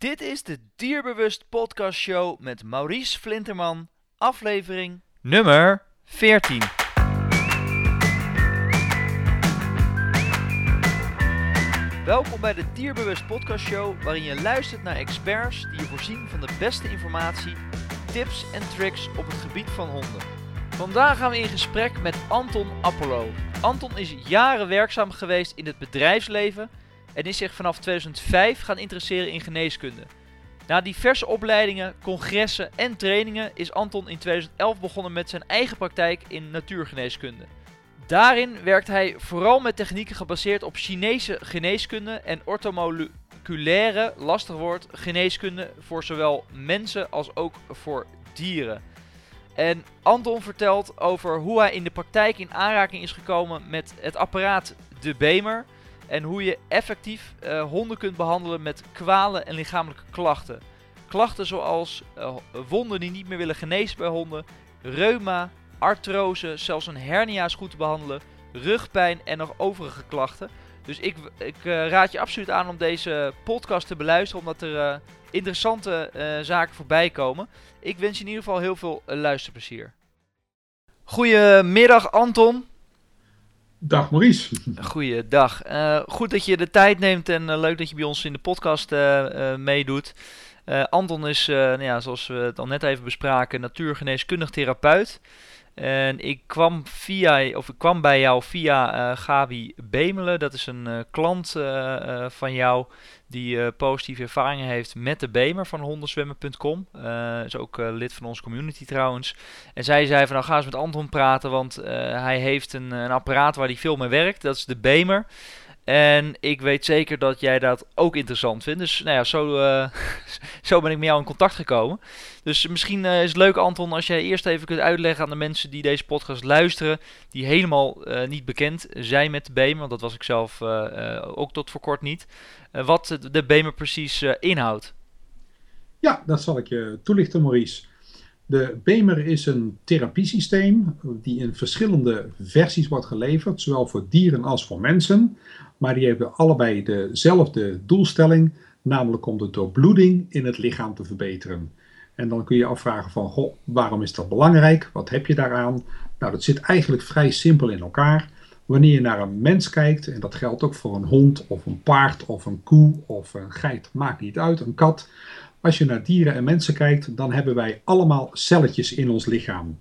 Dit is de Dierbewust Podcast Show met Maurice Flinterman, aflevering nummer 14. Welkom bij de Dierbewust Podcast Show, waarin je luistert naar experts die je voorzien van de beste informatie, tips en tricks op het gebied van honden. Vandaag gaan we in gesprek met Anton Apollo. Anton is jaren werkzaam geweest in het bedrijfsleven en is zich vanaf 2005 gaan interesseren in geneeskunde. Na diverse opleidingen, congressen en trainingen is Anton in 2011 begonnen met zijn eigen praktijk in natuurgeneeskunde. Daarin werkt hij vooral met technieken gebaseerd op Chinese geneeskunde en ortomoleculaire, lastig woord, geneeskunde voor zowel mensen als ook voor dieren. En Anton vertelt over hoe hij in de praktijk in aanraking is gekomen met het apparaat De Bemer. En hoe je effectief uh, honden kunt behandelen met kwalen en lichamelijke klachten. Klachten zoals uh, wonden die niet meer willen genezen bij honden, reuma, artrose, zelfs een hernia is goed te behandelen, rugpijn en nog overige klachten. Dus ik, ik uh, raad je absoluut aan om deze podcast te beluisteren, omdat er interessante zaken voorbij komen. Ik wens je in ieder geval heel veel luisterplezier. Goedemiddag Anton. Dag Maurice. Goeiedag. Uh, goed dat je de tijd neemt en uh, leuk dat je bij ons in de podcast uh, meedoet. Anton is, nou ja, zoals we het al net even bespraken, natuurgeneeskundig therapeut. En ik kwam, via, of ik kwam bij jou via Gabi Bemelen. Dat is een klant van jou die positieve ervaringen heeft met de Bemer van hondenzwemmen.com. is ook lid van onze community trouwens. En zij zei van nou ga eens met Anton praten, want hij heeft een, een apparaat waar hij veel mee werkt. Dat is de Bemer. En ik weet zeker dat jij dat ook interessant vindt. Dus nou ja, zo, uh, zo ben ik met jou in contact gekomen. Dus misschien uh, is het leuk, Anton, als jij eerst even kunt uitleggen aan de mensen die deze podcast luisteren, die helemaal uh, niet bekend zijn met de Bemer, want dat was ik zelf ook tot voor kort niet, wat de Bemer precies inhoudt. Ja, dat zal ik je toelichten, Maurice. De Bemer is een therapiesysteem die in verschillende versies wordt geleverd, zowel voor dieren als voor mensen. Maar die hebben allebei dezelfde doelstelling, namelijk om de doorbloeding in het lichaam te verbeteren. En dan kun je afvragen van, goh, waarom is dat belangrijk? Wat heb je daaraan? Nou, dat zit eigenlijk vrij simpel in elkaar. Wanneer je naar een mens kijkt, en dat geldt ook voor een hond of een paard of een koe of een geit, maakt niet uit, een kat. Als je naar dieren en mensen kijkt, dan hebben wij allemaal celletjes in ons lichaam.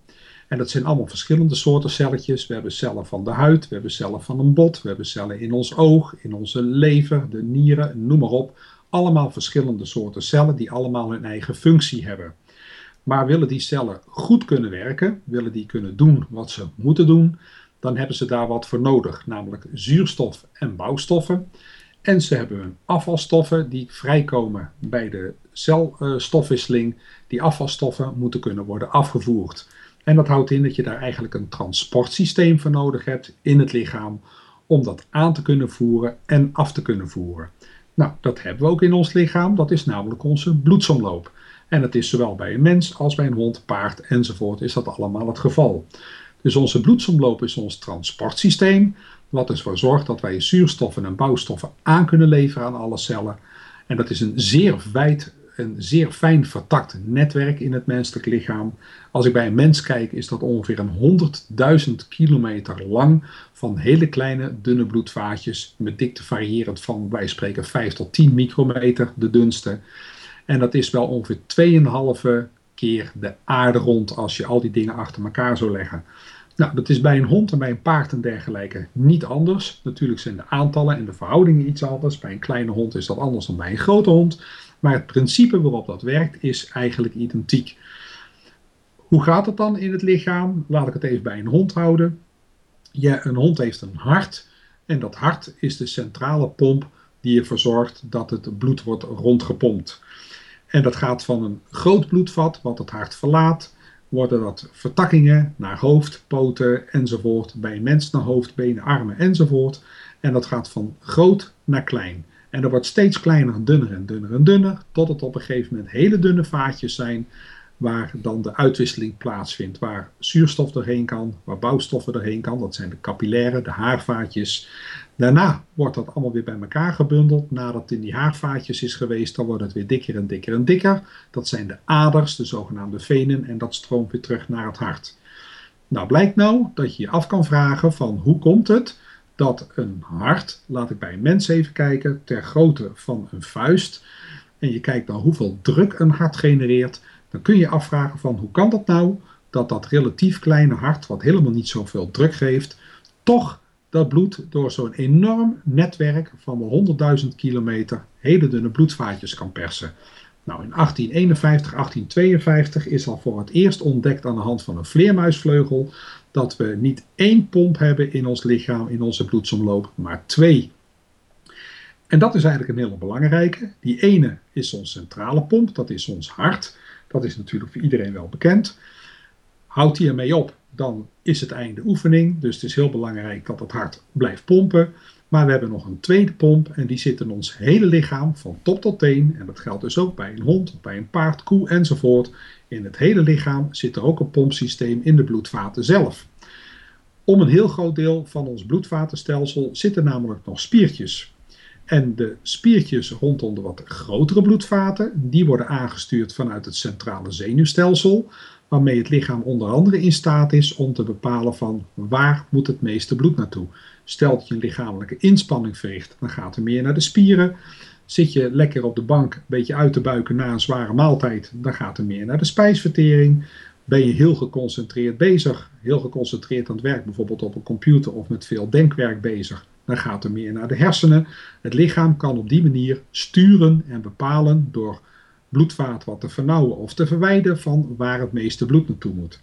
En dat zijn allemaal verschillende soorten celletjes. We hebben cellen van de huid, we hebben cellen van een bot, we hebben cellen in ons oog, in onze lever, de nieren, noem maar op. Allemaal verschillende soorten cellen die allemaal hun eigen functie hebben. Maar willen die cellen goed kunnen werken, willen die kunnen doen wat ze moeten doen, dan hebben ze daar wat voor nodig, namelijk zuurstof en bouwstoffen. En ze hebben afvalstoffen die vrijkomen bij de celstofwisseling. Die afvalstoffen moeten kunnen worden afgevoerd. En dat houdt in dat je daar eigenlijk een transportsysteem voor nodig hebt in het lichaam om dat aan te kunnen voeren en af te kunnen voeren. Nou, dat hebben we ook in ons lichaam. Dat is namelijk onze bloedsomloop. En dat is zowel bij een mens als bij een hond, paard enzovoort is dat allemaal het geval. Dus onze bloedsomloop is ons transportsysteem, wat ervoor zorgt dat wij zuurstoffen en bouwstoffen aan kunnen leveren aan alle cellen. En dat is een zeer wijd een zeer fijn vertakt netwerk in het menselijk lichaam. Als ik bij een mens kijk, is dat ongeveer een 100.000 kilometer lang van hele kleine dunne bloedvaatjes met dikte variërend van, wij spreken 5 tot 10 micrometer, de dunste. En dat is wel ongeveer 2,5 de aarde rond als je al die dingen achter elkaar zou leggen. Nou, dat is bij een hond en bij een paard en dergelijke niet anders. Natuurlijk zijn de aantallen en de verhoudingen iets anders. Bij een kleine hond is dat anders dan bij een grote hond. Maar het principe waarop dat werkt is eigenlijk identiek. Hoe gaat het dan in het lichaam? Laat ik het even bij een hond houden. Een hond heeft een hart. En dat hart is de centrale pomp die ervoor zorgt dat het bloed wordt rondgepompt. En dat gaat van een groot bloedvat, wat het hart verlaat, worden dat vertakkingen naar hoofd, poten enzovoort. Bij een mens naar hoofd, benen, armen enzovoort. En dat gaat van groot naar klein. En dat wordt steeds kleiner, dunner en dunner en dunner, tot het op een gegeven moment hele dunne vaatjes zijn, waar dan de uitwisseling plaatsvindt, waar zuurstof doorheen kan, waar bouwstoffen doorheen kan. Dat zijn de capillaire, de haarvaatjes. Daarna wordt dat allemaal weer bij elkaar gebundeld. Nadat het in die haarvaatjes is geweest, dan wordt het weer dikker en dikker en dikker. Dat zijn de aders, de zogenaamde venen, en dat stroomt weer terug naar het hart. Nou blijkt nou dat je je af kan vragen van hoe komt het dat een hart, laat ik bij een mens even kijken, ter grootte van een vuist, en je kijkt dan hoeveel druk een hart genereert, dan kun je afvragen van hoe kan dat nou dat dat relatief kleine hart, wat helemaal niet zoveel druk geeft, toch dat bloed door zo'n enorm netwerk van 100.000 kilometer hele dunne bloedvaatjes kan persen. Nou, in 1851, 1852 is al voor het eerst ontdekt aan de hand van een vleermuisvleugel dat we niet één pomp hebben in ons lichaam, in onze bloedsomloop, maar twee. En dat is eigenlijk een hele belangrijke. Die ene is ons centrale pomp, dat is ons hart. Dat is natuurlijk voor iedereen wel bekend. Houdt die ermee op, dan is het einde oefening. Dus het is heel belangrijk dat het hart blijft pompen. Maar we hebben nog een tweede pomp en die zit in ons hele lichaam van top tot teen. En dat geldt dus ook bij een hond, bij een paard, koe enzovoort. In het hele lichaam zit er ook een pompsysteem in de bloedvaten zelf. Om een heel groot deel van ons bloedvatenstelsel zitten namelijk nog spiertjes. En de spiertjes rondom de wat grotere bloedvaten, die worden aangestuurd vanuit het centrale zenuwstelsel, waarmee het lichaam onder andere in staat is om te bepalen van waar moet het meeste bloed naartoe. Stel dat je een lichamelijke inspanning verricht, dan gaat er meer naar de spieren. Zit je lekker op de bank een beetje uit te buiken na een zware maaltijd, dan gaat er meer naar de spijsvertering. Ben je heel geconcentreerd bezig, heel geconcentreerd aan het werk, bijvoorbeeld op een computer of met veel denkwerk bezig, dan gaat er meer naar de hersenen. Het lichaam kan op die manier sturen en bepalen door bloedvaat wat te vernauwen of te verwijden van waar het meeste bloed naartoe moet.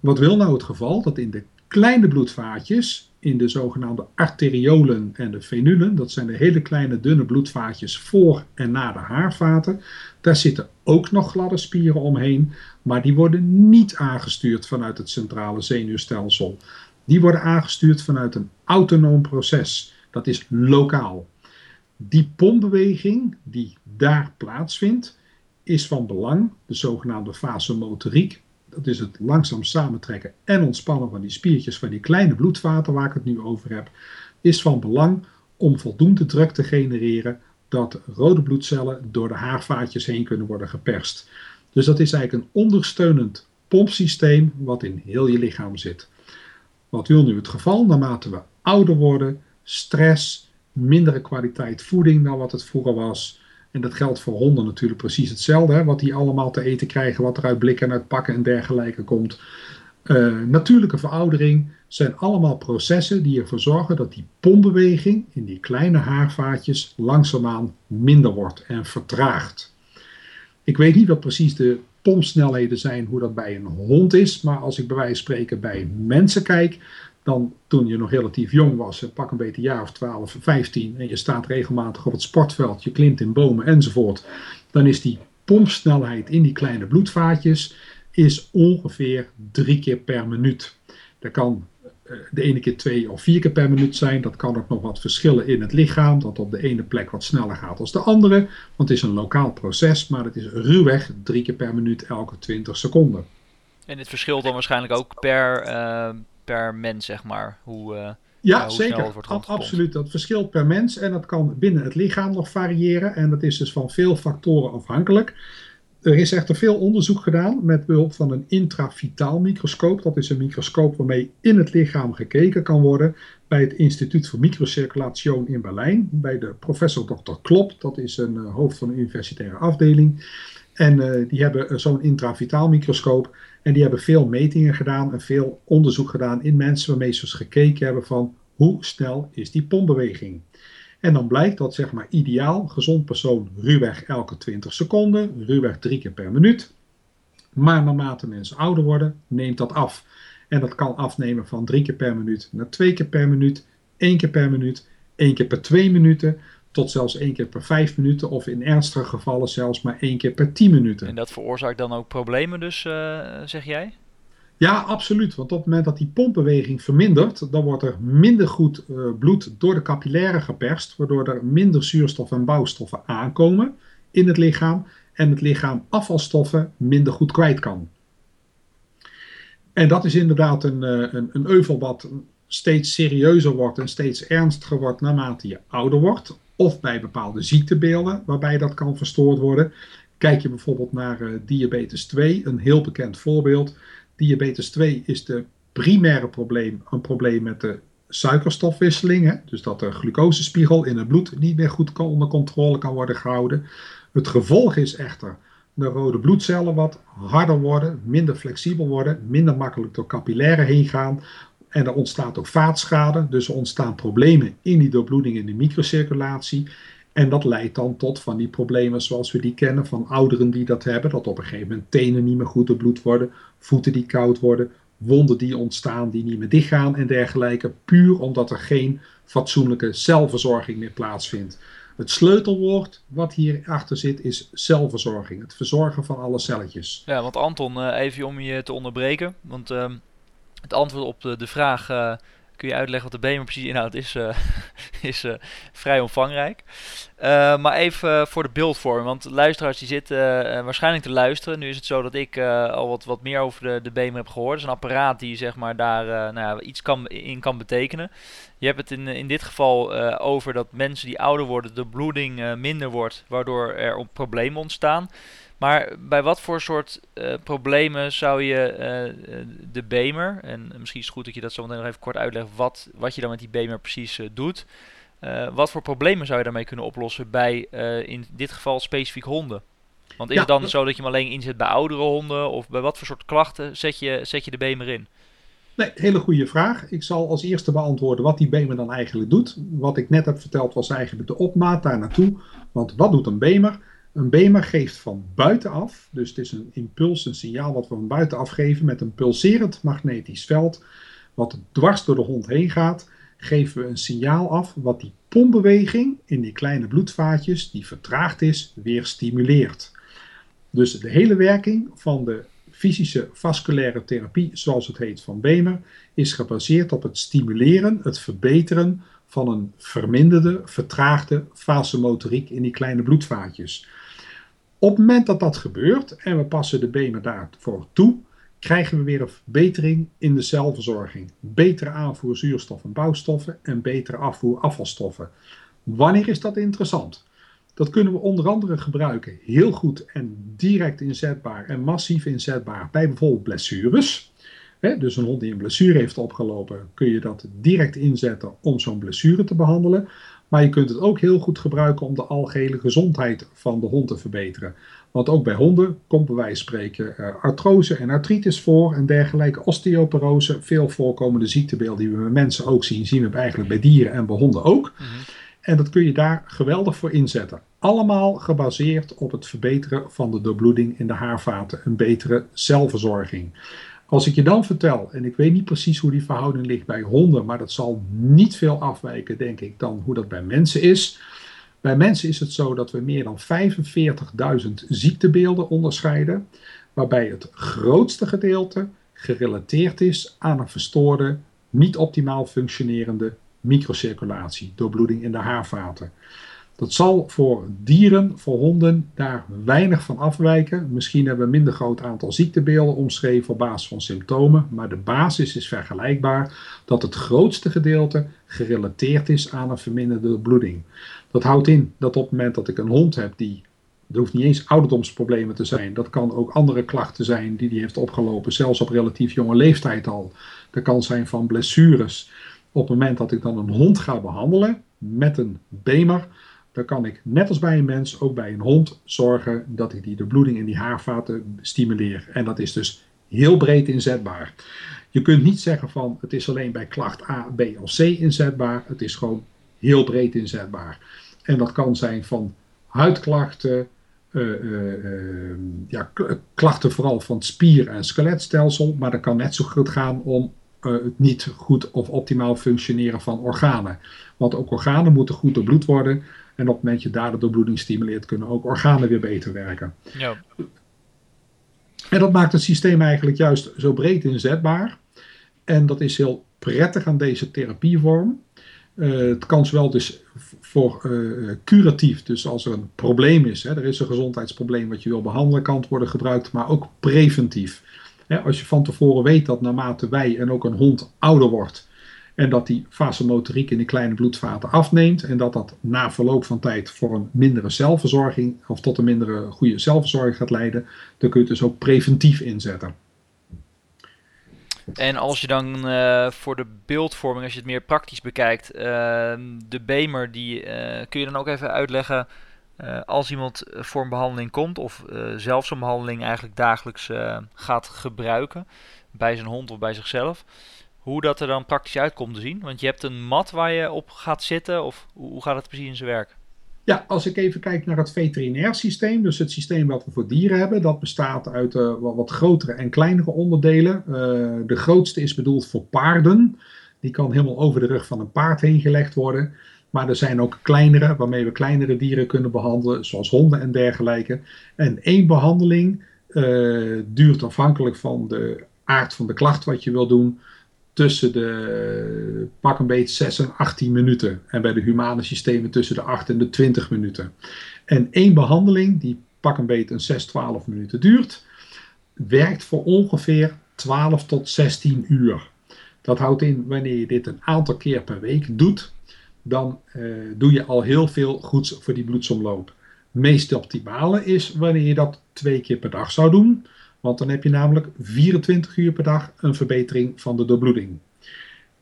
Wat wil nou het geval? Dat in de kleine bloedvaatjes, in de zogenaamde arteriolen en de venulen, dat zijn de hele kleine dunne bloedvaatjes voor en na de haarvaten, daar zitten ook nog gladde spieren omheen, maar die worden niet aangestuurd vanuit het centrale zenuwstelsel. Die worden aangestuurd vanuit een autonoom proces. Dat is lokaal. Die pompbeweging die daar plaatsvindt, is van belang, de zogenaamde vasomotoriek. Dat is het langzaam samentrekken en ontspannen van die spiertjes van die kleine bloedvaten waar ik het nu over heb, is van belang om voldoende druk te genereren dat rode bloedcellen door de haarvaatjes heen kunnen worden geperst. Dus dat is eigenlijk een ondersteunend pompsysteem wat in heel je lichaam zit. Wat wil nu het geval? Naarmate we ouder worden, stress, mindere kwaliteit voeding dan wat het vroeger was. En dat geldt voor honden natuurlijk precies hetzelfde. Hè? Wat die allemaal te eten krijgen, wat er uit blikken en uit pakken en dergelijke komt. Uh, natuurlijke veroudering zijn allemaal processen die ervoor zorgen dat die pompbeweging in die kleine haarvaatjes langzaamaan minder wordt en vertraagt. Ik weet niet wat precies de pompsnelheden zijn, hoe dat bij een hond is. Maar als ik bij wijze van spreken bij mensen kijk, dan toen je nog relatief jong was, pak een beetje jaar of 12, 15, en je staat regelmatig op het sportveld, je klimt in bomen enzovoort, dan is die pompsnelheid in die kleine bloedvaatjes is ongeveer drie keer per minuut. Dat kan de ene keer twee of vier keer per minuut zijn. Dat kan ook nog wat verschillen in het lichaam. Dat op de ene plek wat sneller gaat als de andere. Want het is een lokaal proces, maar het is ruwweg drie keer per minuut elke 20 seconden. En dit verschilt dan waarschijnlijk ook per, uh, per mens, zeg maar. Hoe, uh, ja, hoe zeker. absoluut. Dat verschilt per mens en dat kan binnen het lichaam nog variëren. En dat is dus van veel factoren afhankelijk. Er is echter veel onderzoek gedaan met behulp van een intravitaal microscoop. Dat is een microscoop waarmee in het lichaam gekeken kan worden bij het Instituut voor Microcirculatie in Berlijn. Bij de professor Dr. Klop, dat is een uh, hoofd van een universitaire afdeling. En uh, die hebben uh, zo'n intravitaal microscoop. En die hebben veel metingen gedaan en veel onderzoek gedaan in mensen waarmee ze dus gekeken hebben van hoe snel is die pompbeweging. En dan blijkt dat zeg maar ideaal, gezond persoon ruwweg elke 20 seconden, ruwweg drie keer per minuut. Maar naarmate mensen ouder worden, neemt dat af. En dat kan afnemen van drie keer per minuut naar twee keer per minuut, één keer per minuut, één keer per twee minuten, tot zelfs één keer per vijf minuten of in ernstige gevallen zelfs maar één keer per tien minuten. En dat veroorzaakt dan ook problemen dus, uh, zeg jij? Ja, absoluut. Want op het moment dat die pompbeweging vermindert, dan wordt er minder goed uh, bloed door de capillaire geperst, waardoor er minder zuurstof en bouwstoffen aankomen in het lichaam. en het lichaam afvalstoffen minder goed kwijt kan. En dat is inderdaad een, eh, een, een euvel wat steeds serieuzer wordt en steeds ernstiger wordt naarmate je ouder wordt. Of bij bepaalde ziektebeelden waarbij dat kan verstoord worden. Kijk je bijvoorbeeld naar uh, diabetes 2, een heel bekend voorbeeld. Diabetes 2 is de primaire probleem, een probleem met de suikerstofwisseling. Hè? Dus dat de glucosespiegel in het bloed niet meer goed onder controle kan worden gehouden. Het gevolg is echter de rode bloedcellen wat harder worden, minder flexibel worden, minder makkelijk door capillaren heen gaan. En er ontstaat ook vaatschade, dus er ontstaan problemen in die doorbloeding in de microcirculatie. En dat leidt dan tot van die problemen zoals we die kennen van ouderen die dat hebben. Dat op een gegeven moment tenen niet meer goed doorbloed worden, voeten die koud worden, wonden die ontstaan die niet meer dichtgaan en dergelijke. Puur omdat er geen fatsoenlijke celverzorging meer plaatsvindt. Het sleutelwoord wat hierachter zit is zelfverzorging. Het verzorgen van alle celletjes. Ja, want Anton, eh, even om je te onderbreken. Want ehm, het antwoord op de, de vraag eh, kun je uitleggen wat de BEMER precies inhoudt, is, uh, is uh, vrij omvangrijk. Uh, maar even voor de beeldvorming, want luisteraars die zitten waarschijnlijk te luisteren. Nu is het zo dat ik al wat, wat meer over de, de heb gehoord. Het is een apparaat die zeg maar, daar nou ja, iets kan, in kan betekenen. Je hebt het in, in dit geval over dat mensen die ouder worden, de bloeding minder wordt, waardoor er problemen ontstaan. Maar bij wat voor soort uh, problemen zou je uh, de Bemer, en misschien is het goed dat je dat zo meteen nog even kort uitlegt, wat, wat je dan met die Bemer precies uh, doet. wat voor problemen zou je daarmee kunnen oplossen bij in dit geval specifiek honden? Want is ja, het dan zo dat je hem alleen inzet bij oudere honden? Of bij wat voor soort klachten zet je, zet je de Bemer in? Nee, hele goede vraag. Ik zal als eerste beantwoorden wat die Bemer dan eigenlijk doet. Wat ik net heb verteld was eigenlijk de opmaat daar naartoe. Want wat doet een Bemer? Een BEMA geeft van buitenaf, dus het is een impuls, een signaal wat we van buitenaf geven met een pulserend magnetisch veld, wat dwars door de hond heen gaat, geven we een signaal af wat die pompbeweging in die kleine bloedvaatjes, die vertraagd is, weer stimuleert. Dus de hele werking van de fysische vasculaire therapie, zoals het heet van Bemer, is gebaseerd op het stimuleren, het verbeteren van een verminderde, vertraagde vasomotoriek in die kleine bloedvaatjes. Op het moment dat dat gebeurt en we passen de BEMER daarvoor toe, krijgen we weer een verbetering in de celverzorging. Betere aanvoer zuurstof en bouwstoffen en betere afvoer afvalstoffen. Wanneer is dat interessant? Dat kunnen we onder andere gebruiken heel goed en direct inzetbaar en massief inzetbaar bij bijvoorbeeld blessures. dus een hond die een blessure heeft opgelopen, kun je dat direct inzetten om zo'n blessure te behandelen. Maar je kunt het ook heel goed gebruiken om de algehele gezondheid van de hond te verbeteren. Want ook bij honden komt bij wijze van spreken uh, artrose en artritis voor en dergelijke osteoporose. Veel voorkomende ziektebeelden die we bij mensen ook zien, zien we eigenlijk bij dieren en bij honden ook. Mhm. En dat kun je daar geweldig voor inzetten. Allemaal gebaseerd op het verbeteren van de doorbloeding in de haarvaten, een betere celverzorging. Als ik je dan vertel, en ik weet niet precies hoe die verhouding ligt bij honden, maar dat zal niet veel afwijken, denk ik, dan hoe dat bij mensen is. Bij mensen is het zo dat we meer dan 45.000 ziektebeelden onderscheiden, waarbij het grootste gedeelte gerelateerd is aan een verstoorde, niet optimaal functionerende microcirculatie, doorbloeding in de haarvaten. Dat zal voor dieren, voor honden, daar weinig van afwijken. Misschien hebben we een minder groot aantal ziektebeelden omschreven op basis van symptomen, maar de basis is vergelijkbaar dat het grootste gedeelte gerelateerd is aan een verminderde bloeding. Dat houdt in dat op het moment dat ik een hond heb die er hoeft niet eens ouderdomsproblemen te zijn. Dat kan ook andere klachten zijn die die heeft opgelopen, zelfs op relatief jonge leeftijd al. Dat kan zijn van blessures. Op het moment dat ik dan een hond ga behandelen met een bemer, dan kan ik net als bij een mens ook bij een hond zorgen dat ik die de bloeding in die haarvaten stimuleer. En dat is dus heel breed inzetbaar. Je kunt niet zeggen van het is alleen bij klacht A, B of C inzetbaar. Het is gewoon heel breed inzetbaar. En dat kan zijn van huidklachten, uh, uh, ja, klachten vooral van spier- en skeletstelsel. Maar dat kan net zo goed gaan om het niet goed of optimaal functioneren van organen. Want ook organen moeten goed doorbloed worden. En op het moment je daar de doorbloeding stimuleert, kunnen ook organen weer beter werken. Ja. En dat maakt het systeem eigenlijk juist zo breed inzetbaar. En dat is heel prettig aan deze therapievorm. het kan zowel dus voor curatief, dus als er een probleem is, hè, er is een gezondheidsprobleem wat je wil behandelen, kan het worden gebruikt, maar ook preventief. Hè, als je van tevoren weet dat naarmate wij en ook een hond ouder wordt, en dat die vasomotoriek in de kleine bloedvaten afneemt. En dat dat na verloop van tijd voor een mindere zelfverzorging of tot een mindere goede zelfverzorging gaat leiden. Dan kun je het dus ook preventief inzetten. En als je dan uh, voor de beeldvorming, als je het meer praktisch bekijkt, uh, de Bemer, die uh, kun je dan ook even uitleggen als iemand voor een behandeling komt of zelf zo'n behandeling eigenlijk dagelijks gaat gebruiken bij zijn hond of bij zichzelf hoe dat er dan praktisch uit komt te zien? Want je hebt een mat waar je op gaat zitten, of hoe gaat het precies in zijn werk? Ja, als ik even kijk naar het veterinair systeem, dus het systeem wat we voor dieren hebben, dat bestaat uit uh, wat, grotere en kleinere onderdelen. Uh, de grootste is bedoeld voor paarden. Die kan helemaal over de rug van een paard heen gelegd worden. Maar er zijn ook kleinere, waarmee we kleinere dieren kunnen behandelen, zoals honden en dergelijke. En één behandeling uh, duurt afhankelijk van de aard van de klacht wat je wil doen, tussen de pak een beetje 6 en 18 minuten. En bij de humane systemen tussen de 8 en de 20 minuten. En één behandeling, die pak een beetje een 6, 12 minuten duurt, werkt voor ongeveer 12 tot 16 uur. Dat houdt in, wanneer je dit een aantal keer per week doet, dan uh, doe je al heel veel goeds voor die bloedsomloop. Meest optimale is wanneer je dat twee keer per dag zou doen. Want dan heb je namelijk 24 uur per dag een verbetering van de doorbloeding.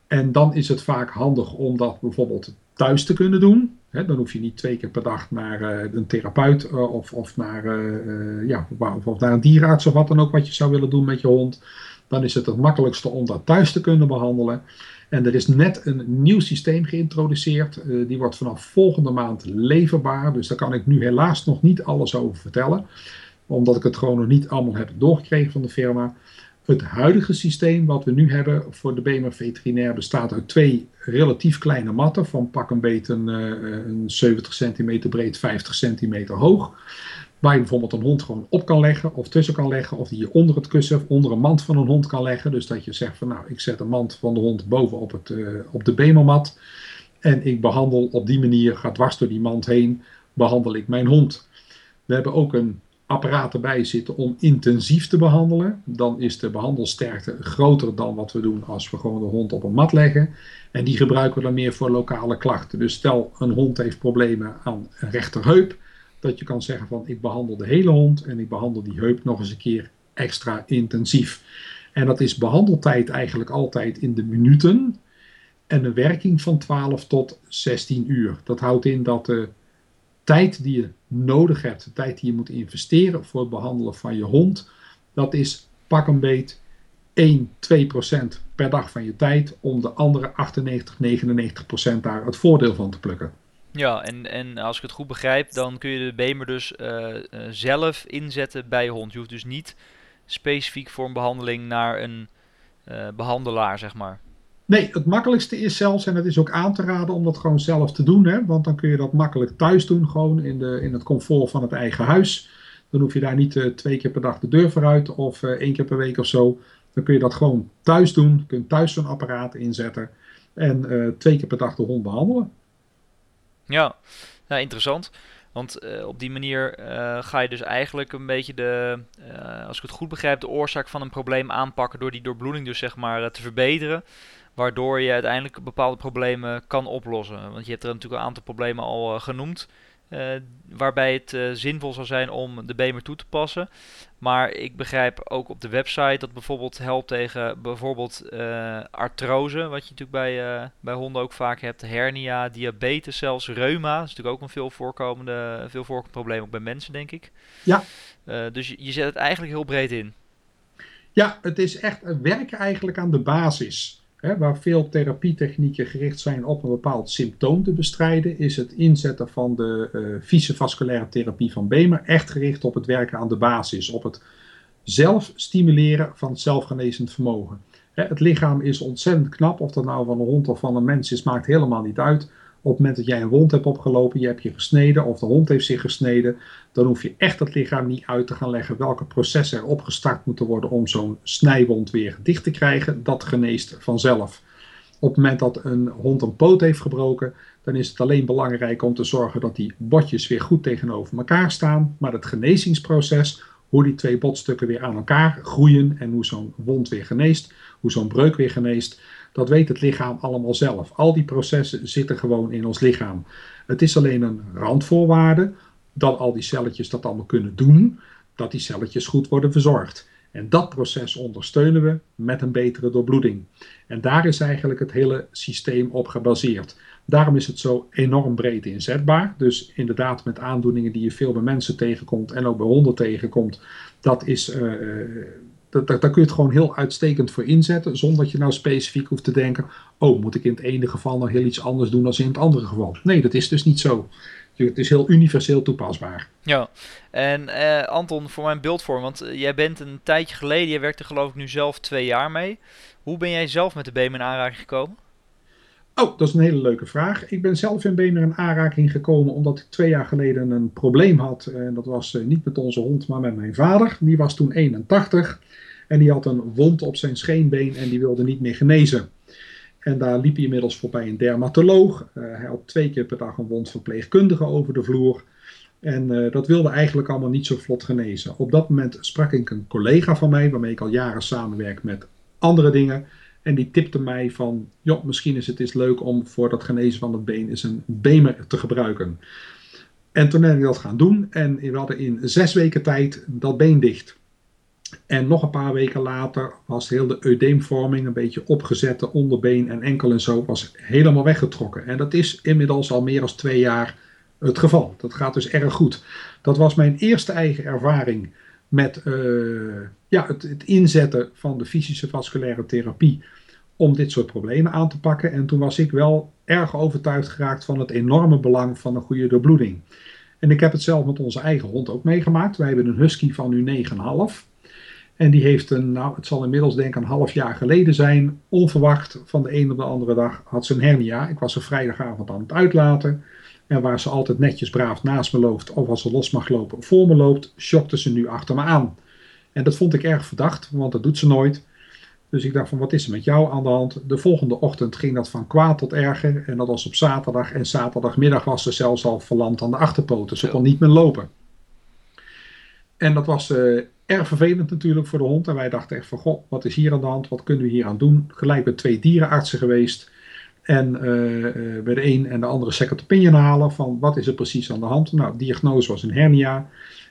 En dan is het vaak handig om dat bijvoorbeeld thuis te kunnen doen. dan hoef je niet twee keer per dag naar uh, een therapeut uh, of, of, naar, uh, ja, of, of, naar een dierenarts of wat dan ook wat je zou willen doen met je hond. Dan is het het makkelijkste om dat thuis te kunnen behandelen. En er is net een nieuw systeem geïntroduceerd. die wordt vanaf volgende maand leverbaar. Dus daar kan ik nu helaas nog niet alles over vertellen omdat ik het gewoon nog niet allemaal heb doorgekregen van de firma. Het huidige systeem wat we nu hebben voor de BEMER veterinair bestaat uit twee relatief kleine matten van pak een beet een, eh, een 70 centimeter breed, 50 centimeter hoog. Waar je bijvoorbeeld een hond gewoon op kan leggen of tussen kan leggen. Of die je onder het kussen of onder een mand van een hond kan leggen. Dus dat je zegt van nou ik zet een mand van de hond boven op, het, uh, op de BEMER-mat. En ik behandel op die manier, gaat dwars door die mand heen, behandel ik mijn hond. We hebben ook een apparaten bij zitten om intensief te behandelen, dan is de behandelsterkte groter dan wat we doen als we gewoon de hond op een mat leggen. En die gebruiken we dan meer voor lokale klachten. Dus stel een hond heeft problemen aan een rechterheup, dat je kan zeggen van ik behandel de hele hond en ik behandel die heup nog eens een keer extra intensief. En dat is behandeltijd eigenlijk altijd in de minuten en een werking van 12 tot 16 uur. Dat houdt in dat de tijd die je nodig hebt, de tijd die je moet investeren voor het behandelen van je hond, dat is pak een beet 1, 2 procent per dag van je tijd om de andere 98, 99 procent daar het voordeel van te plukken. Ja, en, en als ik het goed begrijp, dan kun je de bemer dus uh, uh, zelf inzetten bij je hond. Je hoeft dus niet specifiek voor een behandeling naar een uh, behandelaar, zeg maar. Nee, het makkelijkste is zelfs, en dat is ook aan te raden om dat gewoon zelf te doen. Hè? Want dan kun je dat makkelijk thuis doen, gewoon in, de, in het comfort van het eigen huis. Dan hoef je daar niet uh, twee keer per dag de deur vooruit of uh, één keer per week of zo. Dan kun je dat gewoon thuis doen. Je kunt thuis zo'n apparaat inzetten en uh, twee keer per dag de hond behandelen. Ja, interessant. Want op die manier ga je dus eigenlijk een beetje de, als ik het goed begrijp, de oorzaak van een probleem aanpakken door die doorbloeding dus zeg maar te verbeteren waardoor je uiteindelijk bepaalde problemen kan oplossen. Want je hebt er natuurlijk een aantal problemen al uh, genoemd. Uh, waarbij het uh, zinvol zou zijn om de BEMER toe te passen. Maar ik begrijp ook op de website dat bijvoorbeeld helpt tegen bijvoorbeeld artrose, wat je natuurlijk bij, bij honden ook vaak hebt, hernia, diabetes zelfs, reuma. Dat is natuurlijk ook een veel voorkomende, veel voorkomend probleem ook bij mensen, denk ik. Ja. dus je, je zet het eigenlijk heel breed in. Ja, het is echt werken eigenlijk aan de basis. Waar veel therapietechnieken gericht zijn op een bepaald symptoom te bestrijden, is het inzetten van de uh, viscevasculaire therapie van Bemer echt gericht op het werken aan de basis, op het zelf stimuleren van het zelfgenezend vermogen. Hè, het lichaam is ontzettend knap, of dat nou van een hond of van een mens is, maakt helemaal niet uit. Op het moment dat jij een wond hebt opgelopen, je hebt je gesneden of de hond heeft zich gesneden, dan hoef je echt het lichaam niet uit te gaan leggen welke processen er opgestart moeten worden om zo'n snijwond weer dicht te krijgen. Dat geneest vanzelf. Op het moment dat een hond een poot heeft gebroken, dan is het alleen belangrijk om te zorgen dat die botjes weer goed tegenover elkaar staan. Maar het genezingsproces, hoe die twee botstukken weer aan elkaar groeien en hoe zo'n wond weer geneest, hoe zo'n breuk weer geneest, dat weet het lichaam allemaal zelf. Al die processen zitten gewoon in ons lichaam. Het is alleen een randvoorwaarde dat al die celletjes dat allemaal kunnen doen, dat die celletjes goed worden verzorgd. En dat proces ondersteunen we met een betere doorbloeding. En daar is eigenlijk het hele systeem op gebaseerd. Daarom is het zo enorm breed inzetbaar. Dus inderdaad met aandoeningen die je veel bij mensen tegenkomt en ook bij honden tegenkomt, dat is, uh, daar kun je het gewoon heel uitstekend voor inzetten, zonder dat je nou specifiek hoeft te denken, oh moet ik in het ene geval nou heel iets anders doen dan in het andere geval. Nee, dat is dus niet zo. Het is heel universeel toepasbaar. Ja, en uh, Anton, voor mijn beeldvorm, want uh, jij bent een tijdje geleden, jij werkte geloof ik nu zelf twee jaar mee. Hoe ben jij zelf met de BEM in aanraking gekomen? Oh, dat is een hele leuke vraag. Ik ben zelf in Bemer in aanraking gekomen omdat ik twee jaar geleden een probleem had. En dat was uh, niet met onze hond, maar met mijn vader. Die was toen 81 en die had een wond op zijn scheenbeen en die wilde niet meer genezen. En daar liep hij inmiddels voorbij een dermatoloog. Uh, hij had twee keer per dag een wondverpleegkundige over de vloer. En dat wilde eigenlijk allemaal niet zo vlot genezen. Op dat moment sprak ik een collega van mij, waarmee ik al jaren samenwerk met andere dingen. En die tipte mij van, joh, misschien is het eens leuk om voor dat genezen van het been eens een bemer te gebruiken. En toen ben ik dat gaan doen en we hadden in zes weken tijd dat been dicht. En nog een paar weken later was heel de eudeemvorming, een beetje opgezette onderbeen en enkel en zo, was helemaal weggetrokken. En dat is inmiddels al meer dan twee jaar het geval. Dat gaat dus erg goed. Dat was mijn eerste eigen ervaring met uh, ja, het, het, inzetten van de fysische vasculaire therapie om dit soort problemen aan te pakken. En toen was ik wel erg overtuigd geraakt van het enorme belang van een goede doorbloeding. En ik heb het zelf met onze eigen hond ook meegemaakt. Wij hebben een husky van nu 9,5. En die heeft een, nou het zal inmiddels denk ik een half jaar geleden zijn, onverwacht van de een op de andere dag had ze een hernia. Ik was er vrijdagavond aan het uitlaten. En waar ze altijd netjes braaf naast me loopt, of als ze los mag lopen voor me loopt, schokte ze nu achter me aan. En dat vond ik erg verdacht, want dat doet ze nooit. Dus ik dacht van wat is er met jou aan de hand? De volgende ochtend ging dat van kwaad tot erger. En dat was op zaterdag. En zaterdagmiddag was ze zelfs al verlamd aan de achterpoten. Ze kon niet meer lopen. En dat was uh, erg vervelend natuurlijk voor de hond. En wij dachten echt van, goh, wat is hier aan de hand? Wat kunnen we hier aan doen? Gelijk bij twee dierenartsen geweest. En uh, uh, bij de een en de andere second opinion halen van, wat is er precies aan de hand? Nou, diagnose was een hernia.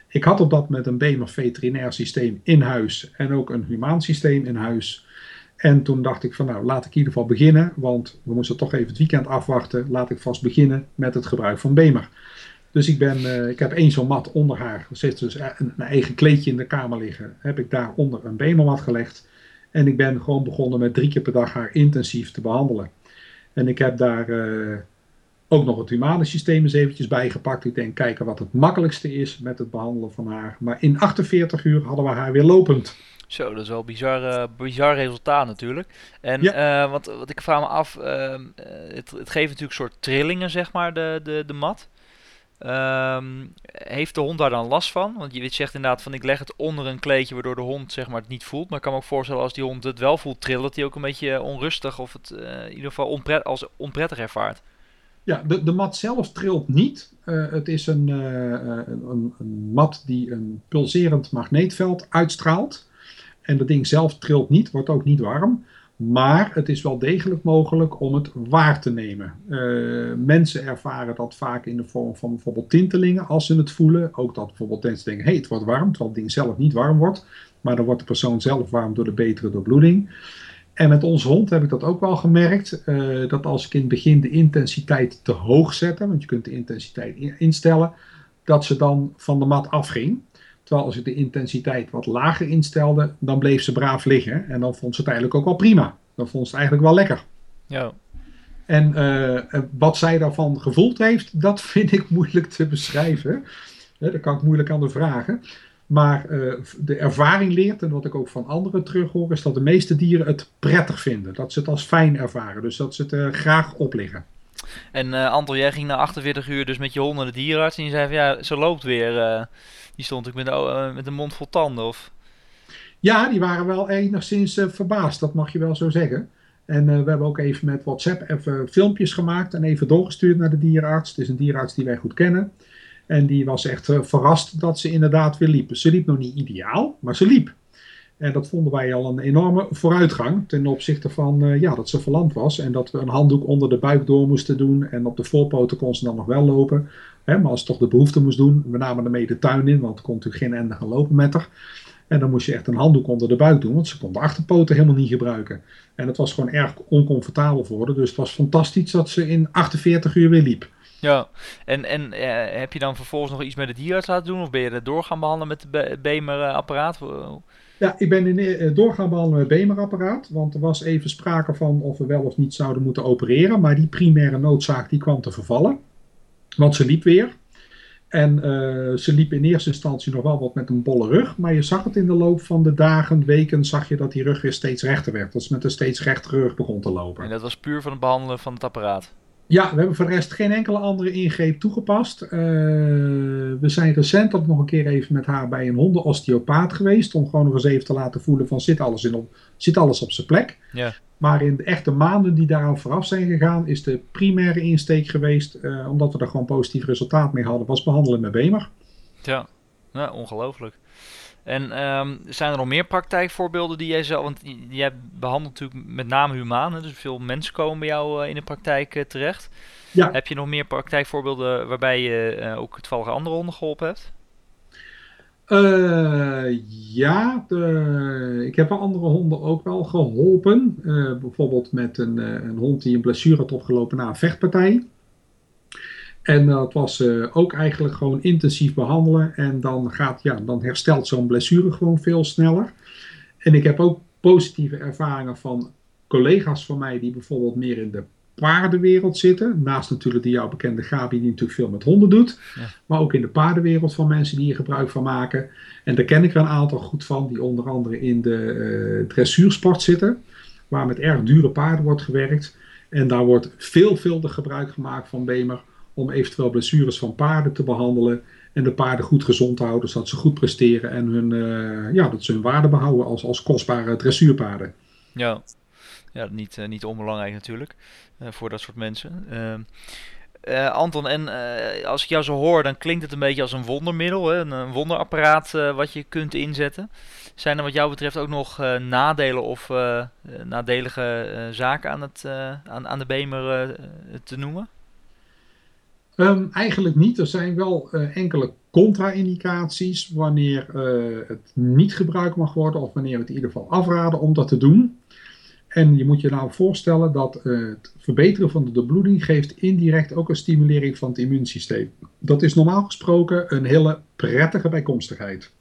Ik had op dat met een BEMER veterinair systeem in huis. En ook een humaan systeem in huis. En toen dacht ik van, nou, laat ik in ieder geval beginnen. Want we moesten toch even het weekend afwachten. Laat ik vast beginnen met het gebruik van BEMER. Dus ik, ben, uh, ik heb één zo'n mat onder haar. Er zit dus een, een, eigen kleedje in de kamer liggen. Heb ik daaronder een bemermat gelegd. En ik ben gewoon begonnen met drie keer per dag haar intensief te behandelen. En ik heb daar uh, ook nog het humane systeem eens eventjes bijgepakt. Ik denk kijken wat het makkelijkste is met het behandelen van haar. Maar in 48 uur hadden we haar weer lopend. Zo, dat is wel een bizar, uh, bizar resultaat natuurlijk. En ja. uh, wat, wat ik vraag me af, uh, het, het geeft natuurlijk soort trillingen, zeg maar, de, de, de mat. Um, heeft de hond daar dan last van? Want je zegt inderdaad van ik leg het onder een kleedje waardoor de hond zeg maar, het niet voelt. Maar ik kan me ook voorstellen als die hond het wel voelt trillen, dat hij ook een beetje onrustig of het uh, in ieder geval als onprettig ervaart. Ja, de, de mat zelf trilt niet. Uh, het is een, uh, een, een, mat die een pulserend magneetveld uitstraalt. En dat ding zelf trilt niet, wordt ook niet warm. Maar het is wel degelijk mogelijk om het waar te nemen. Uh, mensen ervaren dat vaak in de vorm van bijvoorbeeld tintelingen als ze het voelen. Ook dat bijvoorbeeld mensen denken, hey, het wordt warm, terwijl het ding zelf niet warm wordt. Maar dan wordt de persoon zelf warm door de betere doorbloeding. En met onze hond heb ik dat ook wel gemerkt. Uh, dat als ik in het begin de intensiteit te hoog zette, want je kunt de intensiteit instellen, dat ze dan van de mat afging. Terwijl als ik de intensiteit wat lager instelde, dan bleef ze braaf liggen. En dan vond ze het eigenlijk ook wel prima. Dan vond ze het eigenlijk wel lekker. Ja. En uh, wat zij daarvan gevoeld heeft, dat vind ik moeilijk te beschrijven. Dat kan ik moeilijk aan de vragen. Maar uh, de ervaring leert, en wat ik ook van anderen terughoor, is dat de meeste dieren het prettig vinden. Dat ze het als fijn ervaren. Dus dat ze het uh, graag opliggen. En uh, Anton, jij ging na 48 uur dus met je hond naar de dierenarts en je zei van ja, ze loopt weer. die stond ik met, met een mond vol tanden of... Ja, die waren wel enigszins verbaasd, dat mag je wel zo zeggen. En we hebben ook even met WhatsApp even filmpjes gemaakt en even doorgestuurd naar de dierenarts. Het is een dierenarts die wij goed kennen. En die was echt verrast dat ze inderdaad weer liep. Ze liep nog niet ideaal, maar ze liep. En dat vonden wij al een enorme vooruitgang ten opzichte van uh, ja, dat ze verlamd was. En dat we een handdoek onder de buik door moesten doen. En op de voorpoten kon ze dan nog wel lopen. Hè, maar als ze toch de behoefte moest doen, we namen ermee de tuin in. Want kon natuurlijk geen ende gaan lopen met haar. En dan moest je echt een handdoek onder de buik doen. Want ze kon de achterpoten helemaal niet gebruiken. En het was gewoon erg oncomfortabel voor haar. Dus het was fantastisch dat ze in 48 uur weer liep. Ja, en, en eh, heb je dan vervolgens nog iets met de dierarts laten doen? Of ben je er door gaan behandelen met de Bemer-apparaat? Ja, ik ben in, uh, doorgaan behandelen met Bemer-apparaat. Want er was even sprake van of we wel of niet zouden moeten opereren. Maar die primaire noodzaak die kwam te vervallen. Want ze liep weer. En uh, ze liep in eerste instantie nog wel wat met een bolle rug. Maar je zag het in de loop van de dagen, weken, zag je dat die rug weer steeds rechter werd. Dat ze met een steeds rechtere rug begon te lopen. En dat was puur van het behandelen van het apparaat? Ja, we hebben voor de rest geen enkele andere ingreep toegepast. Uh, we zijn recent ook nog een keer even met haar bij een hondenosteopaat geweest. Om gewoon nog eens even te laten voelen van zit alles, in op, zit alles op zijn plek. Ja. Maar in de echte maanden die daaraan vooraf zijn gegaan, is de primaire insteek geweest, uh, omdat we er gewoon positief resultaat mee hadden, was behandelen met Bemer. Ja, ja ongelooflijk. En um, zijn er nog meer praktijkvoorbeelden die jij zo... Want jij behandelt natuurlijk met name humanen, dus veel mensen komen bij jou uh, in de praktijk uh, terecht. Ja. Heb je nog meer praktijkvoorbeelden waarbij je uh, ook toevallig andere honden geholpen hebt? ja, de, ik heb andere honden ook wel geholpen. bijvoorbeeld met een, een hond die een blessure had opgelopen na een vechtpartij. En dat was uh, ook eigenlijk gewoon intensief behandelen. En dan, gaat, ja, dan herstelt zo'n blessure gewoon veel sneller. En ik heb ook positieve ervaringen van collega's van mij die bijvoorbeeld meer in de paardenwereld zitten. Naast natuurlijk die jouw bekende Gabi die natuurlijk veel met honden doet. Ja. Maar ook in de paardenwereld van mensen die hier gebruik van maken. En daar ken ik er een aantal goed van die onder andere in de uh, dressuursport zitten. Waar met erg dure paarden wordt gewerkt. En daar wordt veelvuldig gebruik gemaakt van Bemer om eventueel blessures van paarden te behandelen en de paarden goed gezond te houden, zodat ze goed presteren en hun, uh, ja, dat ze hun waarde behouden als, als kostbare dressuurpaarden. Ja, ja niet, uh, niet onbelangrijk natuurlijk uh, voor dat soort mensen. Ehm, Anton, en als ik jou zo hoor, dan klinkt het een beetje als een wondermiddel, hè? Een, een wonderapparaat wat je kunt inzetten. Zijn er wat jou betreft ook nog nadelen of nadelige zaken aan, het, aan, aan de Bemer te noemen? Um, eigenlijk niet. Er zijn wel uh, enkele contra-indicaties wanneer uh, het niet gebruikt mag worden of wanneer we het in ieder geval afraden om dat te doen. En je moet je nou voorstellen dat uh, het verbeteren van de doorbloeding geeft indirect ook een stimulering van het immuunsysteem. Dat is normaal gesproken een hele prettige bijkomstigheid.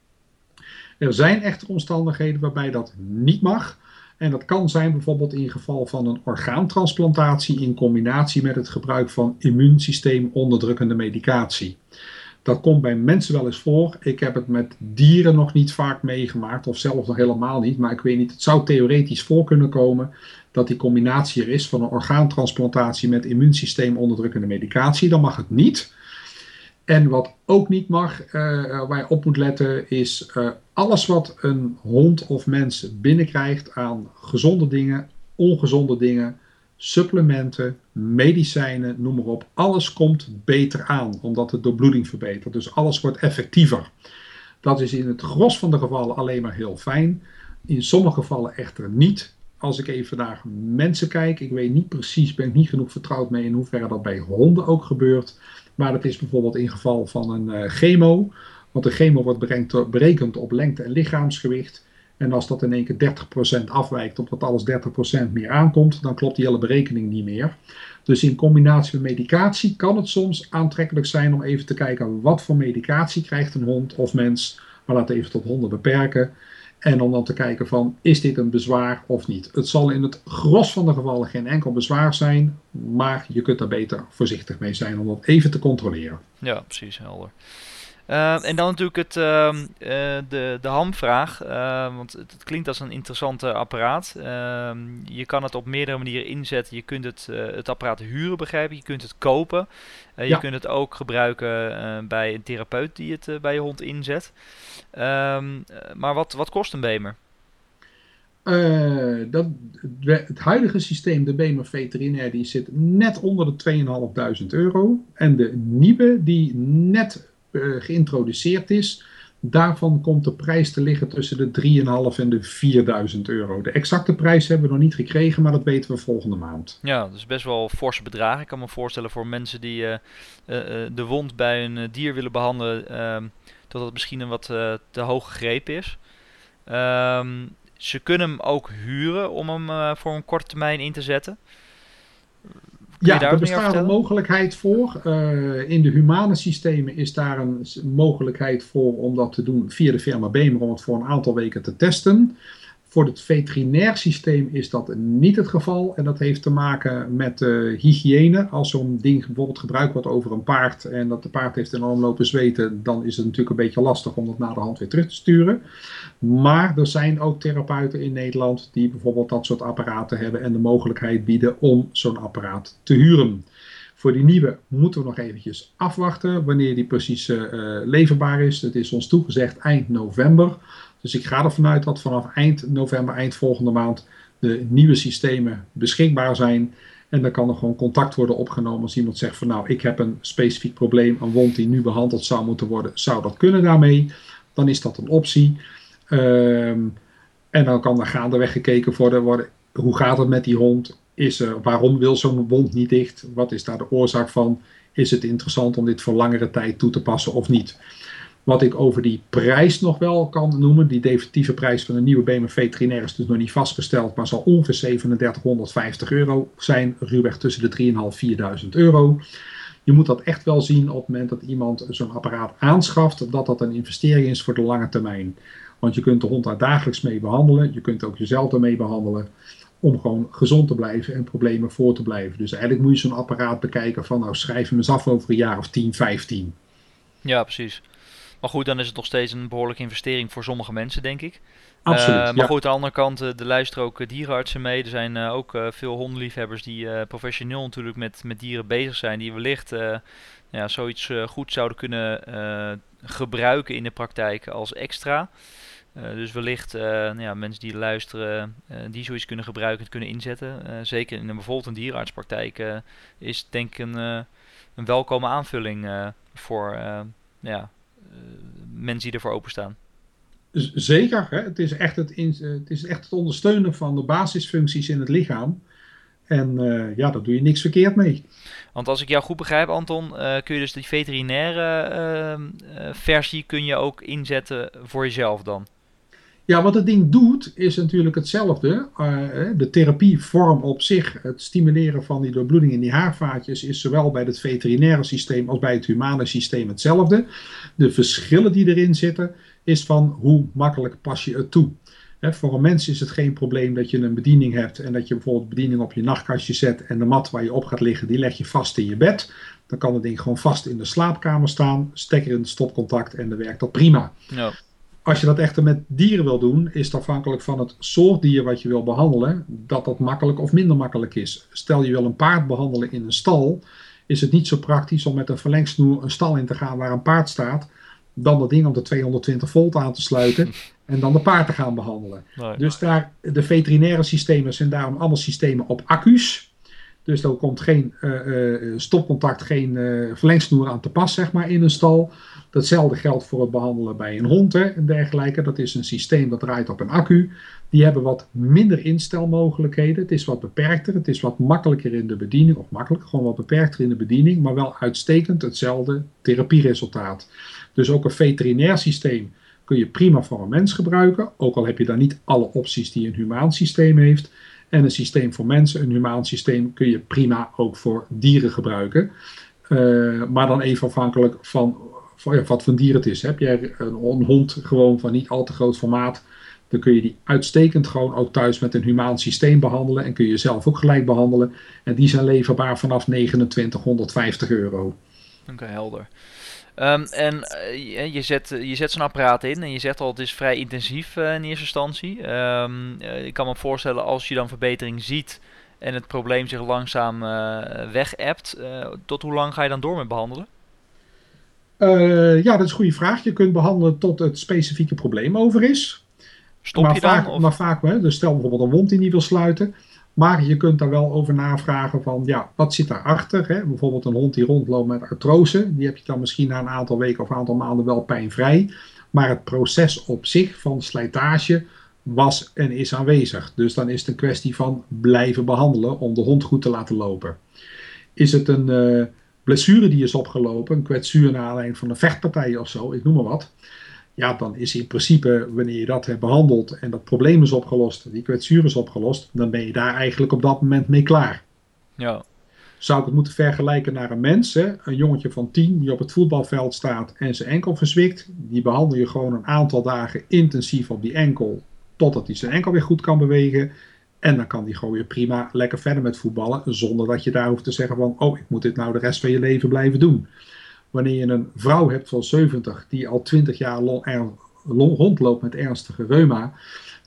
Er zijn echter omstandigheden waarbij dat niet mag. En dat kan zijn bijvoorbeeld in geval van een orgaantransplantatie in combinatie met het gebruik van immuunsysteem onderdrukkende medicatie. Dat komt bij mensen wel eens voor. Ik heb het met dieren nog niet vaak meegemaakt, of zelfs nog helemaal niet. Maar ik weet niet, het zou theoretisch voor kunnen komen dat die combinatie er is van een orgaantransplantatie met immuunsysteem onderdrukkende medicatie. Dan mag het niet. En wat ook niet mag, uh, waar je op moet letten, is uh, alles wat een hond of mens binnenkrijgt aan gezonde dingen, ongezonde dingen, supplementen, medicijnen, noem maar op. Alles komt beter aan, omdat de doorbloeding verbetert. Dus alles wordt effectiever. Dat is in het gros van de gevallen alleen maar heel fijn. In sommige gevallen echter niet. Als ik even naar mensen kijk, ik weet niet precies, ben ik niet genoeg vertrouwd mee in hoeverre dat bij honden ook gebeurt. Maar dat is bijvoorbeeld in geval van een uh, chemo. Want de chemo wordt berekend, op lengte en lichaamsgewicht. En als dat in één keer 30% afwijkt, omdat alles 30% meer aankomt, dan klopt die hele berekening niet meer. Dus in combinatie met medicatie kan het soms aantrekkelijk zijn om even te kijken wat voor medicatie krijgt een hond of mens. Maar we even tot honden beperken. En om dan te kijken van, is dit een bezwaar of niet? Het zal in het gros van de gevallen geen enkel bezwaar zijn, maar je kunt er beter voorzichtig mee zijn om dat even te controleren. Ja, precies, helder. Uh, en dan natuurlijk het, uh, uh, de, de hamvraag, ehm, want het, het, klinkt als een interessant apparaat. Ehm, je kan het op meerdere manieren inzetten. Je kunt het, eh, het apparaat huren, begrijpen. Je kunt het kopen. Eh, je kunt het ook gebruiken eh, bij een therapeut die het bij je hond inzet. maar wat, wat kost een Bemer? Dat, het huidige systeem, de BEMER veterinair, die zit net onder de 2.500 euro. En de nieuwe, die net uh, geïntroduceerd is, daarvan komt de prijs te liggen tussen de 3.500 en de 4.000 euro. De exacte prijs hebben we nog niet gekregen, maar dat weten we volgende maand. Ja, dat is best wel forse bedragen. Ik kan me voorstellen voor mensen die uh, de wond bij een dier willen behandelen, ehm, dat het misschien een wat te hoog gegrepen is. Um, ze kunnen hem ook huren om hem voor een korte termijn in te zetten. Ja, er bestaat een mogelijkheid voor. Uh, in de humane systemen is daar een mogelijkheid voor om dat te doen via de firma Bemer om het voor een aantal weken te testen. Voor het veterinair systeem is dat niet het geval. En dat heeft te maken met uh, hygiëne. Als zo'n ding bijvoorbeeld gebruikt wordt over een paard en dat de paard heeft enorm lopen zweten, dan is het natuurlijk een beetje lastig om dat na de hand weer terug te sturen. Maar er zijn ook therapeuten in Nederland die bijvoorbeeld dat soort apparaten hebben en de mogelijkheid bieden om zo'n apparaat te huren. Voor die nieuwe moeten we nog eventjes afwachten wanneer die precies uh, leverbaar is. Het is ons toegezegd eind november. Dus ik ga ervan uit dat vanaf eind november, eind volgende maand, de nieuwe systemen beschikbaar zijn. En dan kan er gewoon contact worden opgenomen als iemand zegt van nou, ik heb een specifiek probleem, een wond die nu behandeld zou moeten worden, zou dat kunnen daarmee? Dan is dat een optie. Um, en dan kan er gaandeweg gekeken worden, worden hoe gaat het met die hond? Is er, waarom wil zo'n wond niet dicht? Wat is daar de oorzaak van? Is het interessant om dit voor langere tijd toe te passen of niet? Wat ik over die prijs nog wel kan noemen, die definitieve prijs van een nieuwe BMW veterinair is dus nog niet vastgesteld, maar zal ongeveer 3750 euro zijn, ruwweg tussen de 3.500 en 4000 euro. Je moet dat echt wel zien op het moment dat iemand zo'n apparaat aanschaft, dat dat een investering is voor de lange termijn. Want je kunt de hond daar dagelijks mee behandelen, je kunt ook jezelf ermee behandelen om gewoon gezond te blijven en problemen voor te blijven. Dus eigenlijk moet je zo'n apparaat bekijken van nou schrijf hem eens af over een jaar of 10, 15. Ja, precies. Maar goed, dan is het nog steeds een behoorlijke investering voor sommige mensen, denk ik. Absoluut. Uh, maar goed, aan de andere kant, er luisteren ook dierenartsen mee. Er zijn uh, ook veel hondenliefhebbers die professioneel natuurlijk met, met dieren bezig zijn. Die wellicht ja, zoiets goed zouden kunnen gebruiken in de praktijk als extra. dus wellicht nou ja, mensen die luisteren, die zoiets kunnen gebruiken en kunnen inzetten. zeker in een, bijvoorbeeld een dierenartspraktijk is denk ik een, een welkome aanvulling voor ja, eh, mensen die ervoor openstaan. Zeker, hè? Het, is echt het, in, het is echt het ondersteunen van de basisfuncties in het lichaam. En uh, ja, daar doe je niks verkeerd mee. Want als ik jou goed begrijp, Anton, uh, kun je dus die veterinaire uh, versie kun je ook inzetten voor jezelf dan? Ja, wat het ding doet is natuurlijk hetzelfde. de therapievorm op zich, het stimuleren van die doorbloeding in die haarvaatjes, is zowel bij het veterinaire systeem als bij het humane systeem hetzelfde. De verschillen die erin zitten, is van hoe makkelijk pas je het toe. voor een mens is het geen probleem dat je een bediening hebt en dat je bijvoorbeeld bediening op je nachtkastje zet en de mat waar je op gaat liggen, die leg je vast in je bed. Dan kan het ding gewoon vast in de slaapkamer staan, stekker in het stopcontact en dan werkt dat prima. Ja. Als je dat echter met dieren wil doen, is het afhankelijk van het soort dier wat je wil behandelen, dat dat makkelijk of minder makkelijk is. Stel je wil een paard behandelen in een stal, is het niet zo praktisch om met een verlengsnoer een stal in te gaan waar een paard staat, dan dat ding op de 220 volt aan te sluiten en dan de paard te gaan behandelen. Dus daar, de veterinaire systemen zijn daarom allemaal systemen op accu's. Dus er komt geen uh, stopcontact, geen uh, verlengsnoer aan te pas zeg maar, in een stal. Datzelfde geldt voor het behandelen bij een hond hè, en dergelijke. Dat is een systeem dat draait op een accu. Die hebben wat minder instelmogelijkheden. Het is wat beperkter. Het is wat makkelijker in de bediening. Of makkelijk, gewoon wat beperkter in de bediening. Maar wel uitstekend hetzelfde therapieresultaat. Dus ook een veterinair systeem kun je prima voor een mens gebruiken. Ook al heb je daar niet alle opties die een humaan systeem heeft. En een systeem voor mensen, een humaan systeem, kun je prima ook voor dieren gebruiken. Uh, maar dan even afhankelijk van, wat voor dier het is. Heb jij een, hond gewoon van niet al te groot formaat, dan kun je die uitstekend gewoon ook thuis met een humaan systeem behandelen. En kun je zelf ook gelijk behandelen. En die zijn leverbaar vanaf 2950 euro. Oké, helder. Um, en uh, je zet, je zet zo'n apparaat in en je zegt al het is vrij intensief uh, in eerste instantie. Um, uh, ik kan me voorstellen als je dan verbetering ziet en het probleem zich langzaam weg appt, tot hoe lang ga je dan door met behandelen? ja, dat is een goede vraag. Je kunt behandelen tot het specifieke probleem over is. Stop maar je dan? Vaak, of? Maar vaak, hè, dus stel bijvoorbeeld een wond die niet wil sluiten. Maar je kunt daar wel over navragen van, ja, wat zit daarachter? Hè? Bijvoorbeeld een hond die rondloopt met artrose. Die heb je dan misschien na een aantal weken of een aantal maanden wel pijnvrij. Maar het proces op zich van slijtage was en is aanwezig. Dus dan is het een kwestie van blijven behandelen om de hond goed te laten lopen. Is het een uh, blessure die is opgelopen, een kwetsuur naar aanleiding van een vechtpartij of zo, ik noem maar wat. Ja, dan is in principe, wanneer je dat hebt behandeld en dat probleem is opgelost, die kwetsuur is opgelost, dan ben je daar eigenlijk op dat moment mee klaar. Ja. Zou ik het moeten vergelijken naar een mens, hè? een jongetje van 10 die op het voetbalveld staat en zijn enkel verzwikt, die behandel je gewoon een aantal dagen intensief op die enkel, totdat hij zijn enkel weer goed kan bewegen. En dan kan hij gewoon weer prima lekker verder met voetballen. Zonder dat je daar hoeft te zeggen van, oh, ik moet dit nou de rest van je leven blijven doen. Wanneer je een vrouw hebt van 70 die al 20 jaar rondloopt met ernstige reuma.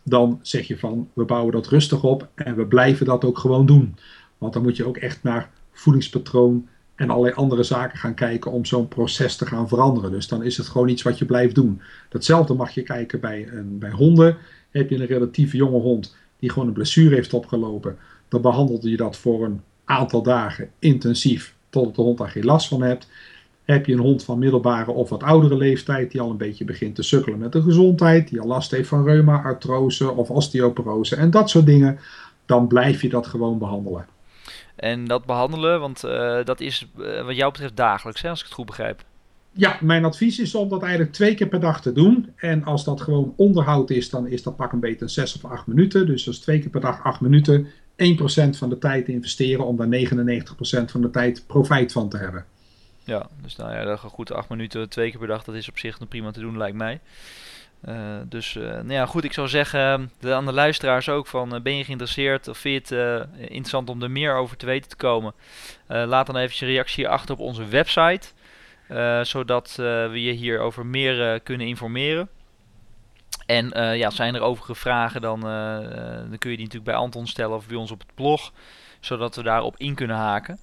Dan zeg je van, we bouwen dat rustig op en we blijven dat ook gewoon doen. Want dan moet je ook echt naar voedingspatroon en allerlei andere zaken gaan kijken om zo'n proces te gaan veranderen. Dus dan is het gewoon iets wat je blijft doen. Datzelfde mag je kijken bij, een, bij honden. Heb je een relatief jonge hond die gewoon een blessure heeft opgelopen, dan behandelde je dat voor een aantal dagen intensief, totdat de hond daar geen last van hebt. Heb je een hond van middelbare of wat oudere leeftijd, die al een beetje begint te sukkelen met de gezondheid, die al last heeft van reuma, artrose of osteoporose en dat soort dingen, dan blijf je dat gewoon behandelen. En dat behandelen, want uh, dat is uh, wat jou betreft dagelijks, hè, als ik het goed begrijp. Ja, mijn advies is om dat eigenlijk twee keer per dag te doen. En als dat gewoon onderhoud is, dan is dat pak een beetje 6 of 8 minuten. Dus dat is twee keer per dag 8 minuten. 1% van de tijd investeren om daar 99% van de tijd profijt van te hebben. Ja, dus nou ja, dat goed 8 minuten twee keer per dag, dat is op zich nog prima te doen, lijkt mij. Uh, dus uh, nou ja, goed, ik zou zeggen de, aan de luisteraars ook van uh, ben je geïnteresseerd of vind je het interessant om er meer over te weten te komen? laat dan even je reactie achter op onze website. Zodat we je hierover meer kunnen informeren. En ja, zijn er overige vragen, dan, dan kun je die natuurlijk bij Anton stellen of bij ons op het blog. Zodat we daarop in kunnen haken.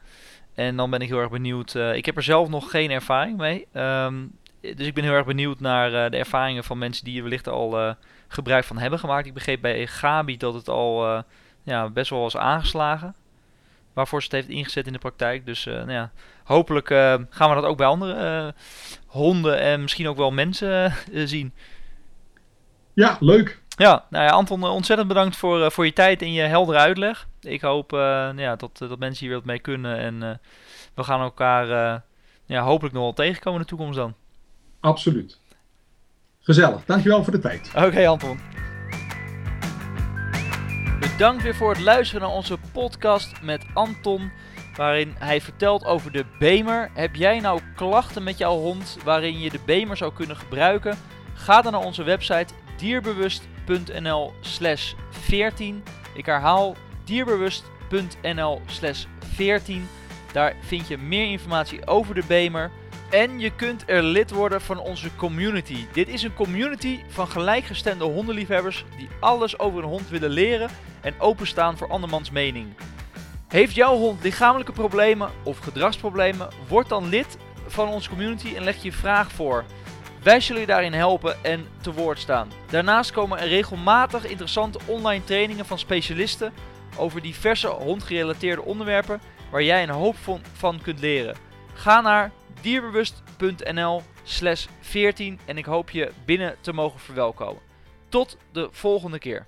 En dan ben ik heel erg benieuwd. ik heb er zelf nog geen ervaring mee. Um, dus ik ben heel erg benieuwd naar de ervaringen van mensen die er wellicht al gebruik van hebben gemaakt. Ik begreep bij Gabi dat het al ja, best wel was aangeslagen waarvoor ze het heeft ingezet in de praktijk. Dus nou ja, hopelijk gaan we dat ook bij andere honden en misschien ook wel mensen zien. Ja, leuk. Ja, nou ja, Anton, ontzettend bedankt voor, voor je tijd en je heldere uitleg. Ik hoop nou ja, dat, dat mensen hier wat mee kunnen en we gaan elkaar ja, hopelijk nog wel tegenkomen in de toekomst dan. Absoluut. Gezellig. Dankjewel voor de tijd. Oké, okay, Anton. Bedankt weer voor het luisteren naar onze podcast met Anton, waarin hij vertelt over de Bemer. Heb jij nou klachten met jouw hond waarin je de Bemer zou kunnen gebruiken? Ga dan naar onze website dierbewust.nl/slash 14. Ik herhaal dierbewust.nl/slash 14. Daar vind je meer informatie over de Bemer. En je kunt er lid worden van onze community. Dit is een community van gelijkgestemde hondenliefhebbers die alles over een hond willen leren en openstaan voor andermans mening. Heeft jouw hond lichamelijke problemen of gedragsproblemen? Word dan lid van onze community en leg je vraag voor. Wij zullen je daarin helpen en te woord staan. Daarnaast komen er regelmatig interessante online trainingen van specialisten over diverse hondgerelateerde onderwerpen waar jij een hoop van kunt leren. Ga naar dierbewust.nl slash 14 en ik hoop je binnen te mogen verwelkomen. Tot de volgende keer.